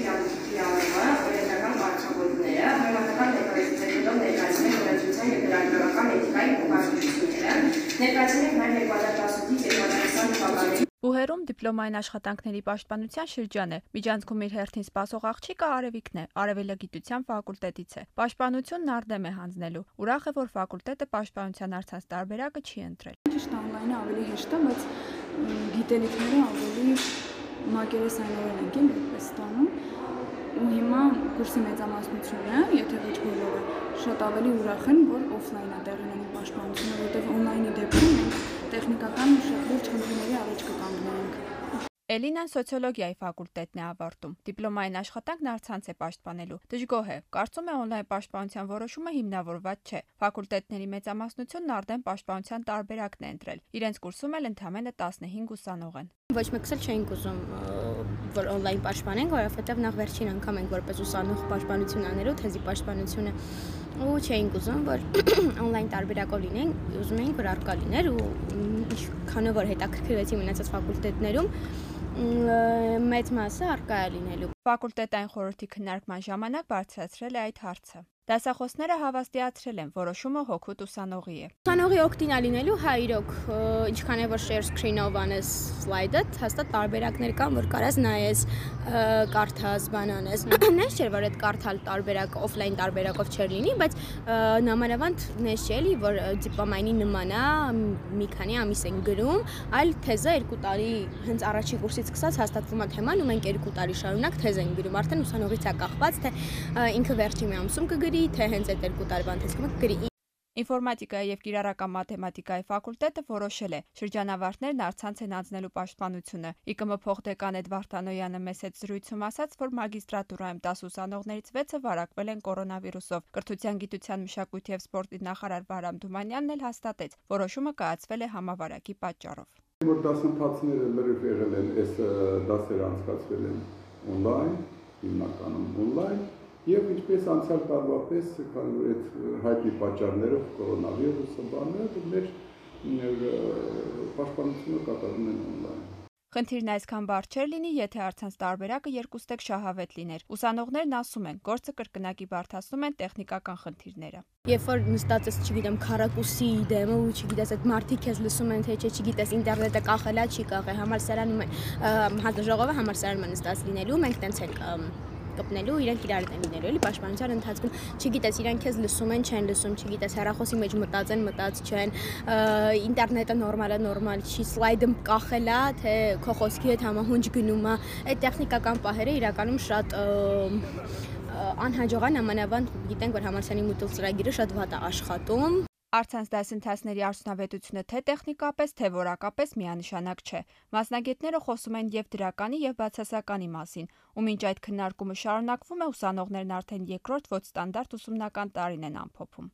իրավունքը, օրենսդրական պարտավորությունները, համեմատական դեկորացիաներով ներկայացնել օրենսդրության եւ դրամական էթիկայի փոխհատուցությունները, ներկայացնել նաև 2018-ից 2020 թվականների Բուհերում դիպլոմային աշխատանքների պաշտպանության շրջան է։ Միջանցքում իր հերթին սպասող աղջիկը Արևիկն է, Արևելագիտության ֆակուլտետից է։ Պաշտպանությունն արդեմ է հանձնելու։ Ուրախ է, որ ֆակուլտետը պաշտպանության արցանց տարբերակը չի ընտրել։ Ճիշտ օնլայնը ավելի հեշտ է, բայց գիտելիքները ավելի մակերեսայնորեն ենք այդպես ստանում ու հիմա կուրսի մեծամասնությունը, եթե ոչ բոլորը, շատ ավելի ուրախ են, որ օֆլայն է տեղի ունենում պաշտպանությունը, որովհետև օնլայնի դեպքում մենք տեխնիկական շատ լուրջ խնդիրների առաջ կկանգնենք։ Էլինան սոցիոլոգիայի ֆակուլտետն է ավարտում։ Դիպլոմային աշխատանքն առցանց է պաշտպանելու։ Դժգոհ է։ Կարծում է օնլայն պաշտպանության որոշումը հիմնավորված չէ։ Ֆակուլտետների մեծամասնությունն արդեն պաշտպանության տարբերակն է ընտրել։ Իրենց կուրսում էլ ընդամենը 15 ուսանող են։ Ոչ մեկս էլ չէինք ուզում որ օնլայն պաշտպանենք, որովհետև նախ վերջին անգամ ենք որպես ուսանող պաշտպանություն անելու, թեզի պաշտպանությունը ու չէինք ուզում որ օնլայն տարբերակով լինենք, ուզում էինք որ արկա լիներ ու ինչքանով որ հետաքրքրվեցի մնացած ֆակուլտետներում մեծ մասը արկա է լինելու։ Ֆակուլտետային խորհրդի քննարկման ժամանակ բարձրացրել է այդ հարցը։ Դասախոսները հավաստիացրել են, որոշումը հոգուտ ուսանողի է։ Ուսանողի օգտին լինելու հա իրոք, ինչքան է որ share screen-ով անես slide-ը, հաստատ տարբերակներ կան, որ կարաս նայես, կարդաս, բանանես։ Նես չէր, որ այդ կարդալ տարբերակ օֆլայն տարբերակով չէր լինի, բայց նամանավանդ նես չէ էլի, որ դիպլոմայինի նման է, մի քանի ամիս են գրում, այլ թեզը 2 տարի հենց առաջի կուրսից սկսած հաստատվում է թեման ու մենք 2 տարի շարունակ թեզ ենք գրում, արդեն ուսանողից է կախված, թե ինքը վերջի մի ամսում կգրի գրի, թե հենց այդ երկու տարվա ընթացքում գրի։ Ինֆորմատիկայի եւ կիրառական մաթեմատիկայի ֆակուլտետը որոշել է. Շրջանավարտներն արցանց են անցնելու պաշտպանությունը։ ԻԿՄ փոխդեկան Էդվարդ Անոյանը մեծ հետ զրույցում ասաց, որ մագիստրատուրայում 10 ուսանողներից 6-ը վարակվել են կորոնավիրուսով։ Կրթության, գիտության, մշակույթի եւ սպորտի նախարար Վարամ Դումանյանն էլ հաստատեց, որոշումը կայացվել է համավարակի պատճառով։ Որ դասընթացները լրիվ եղել են, այս դասերը անցկացվել են on-line, հիմնականում on-line Եվ ինչպես անցյալ տարվա պես, քանի որ այդ հայտնի պատճառներով կորոնավիրուսը բաները մեր պաշտպանությունը կատարում են on-line։ Խնդիրն այսքան բարդ չէր լինի, եթե առցանց տարբերակը երկուստեք շահավետ լիներ։ Ուսանողներն ասում են, գործը կրկնակի բարդացնում են տեխնիկական խնդիրները։ Երբ որ նստած ես, չգիտեմ, քարակուսի դեմը ու չգիտես այդ մարդիկ քեզ լսում են, թե չէ, չգիտես ինտերնետը կախելա, չի կախե, համալսարանում հաջողովը համալսարանում են նստած լինելու, մենք տենց ենք կպնելու, իրենք իրար են լինելու, էլի պաշտպանության ընթացքում, չգիտես, իրենք քեզ լսում են, չեն լսում, չգիտես, հեռախոսի մեջ մտածեն, մտած չեն, ինտերնետը նորմալ է, նորմալ չի, սլայդը կախել է, թե քո խոսքի հետ համահունչ գնում է, այդ տեխնիկական պահերը իրականում շատ անհաջողան ամանավանդ գիտենք որ համալսարանի մուտլ ծրագիրը շատ վատ է աշխատում Արցանց դասընթացների արդյունավետությունը թե տեխնիկապես, թե որակապես միանշանակ չէ։ Մասնագետները խոսում են եւ դրականի եւ բացասականի մասին, ու մինչ այդ քննարկումը շարունակվում է, ուսանողներն արդեն երկրորդ ոչ ստանդարտ ուսումնական տարին են ամփոփում։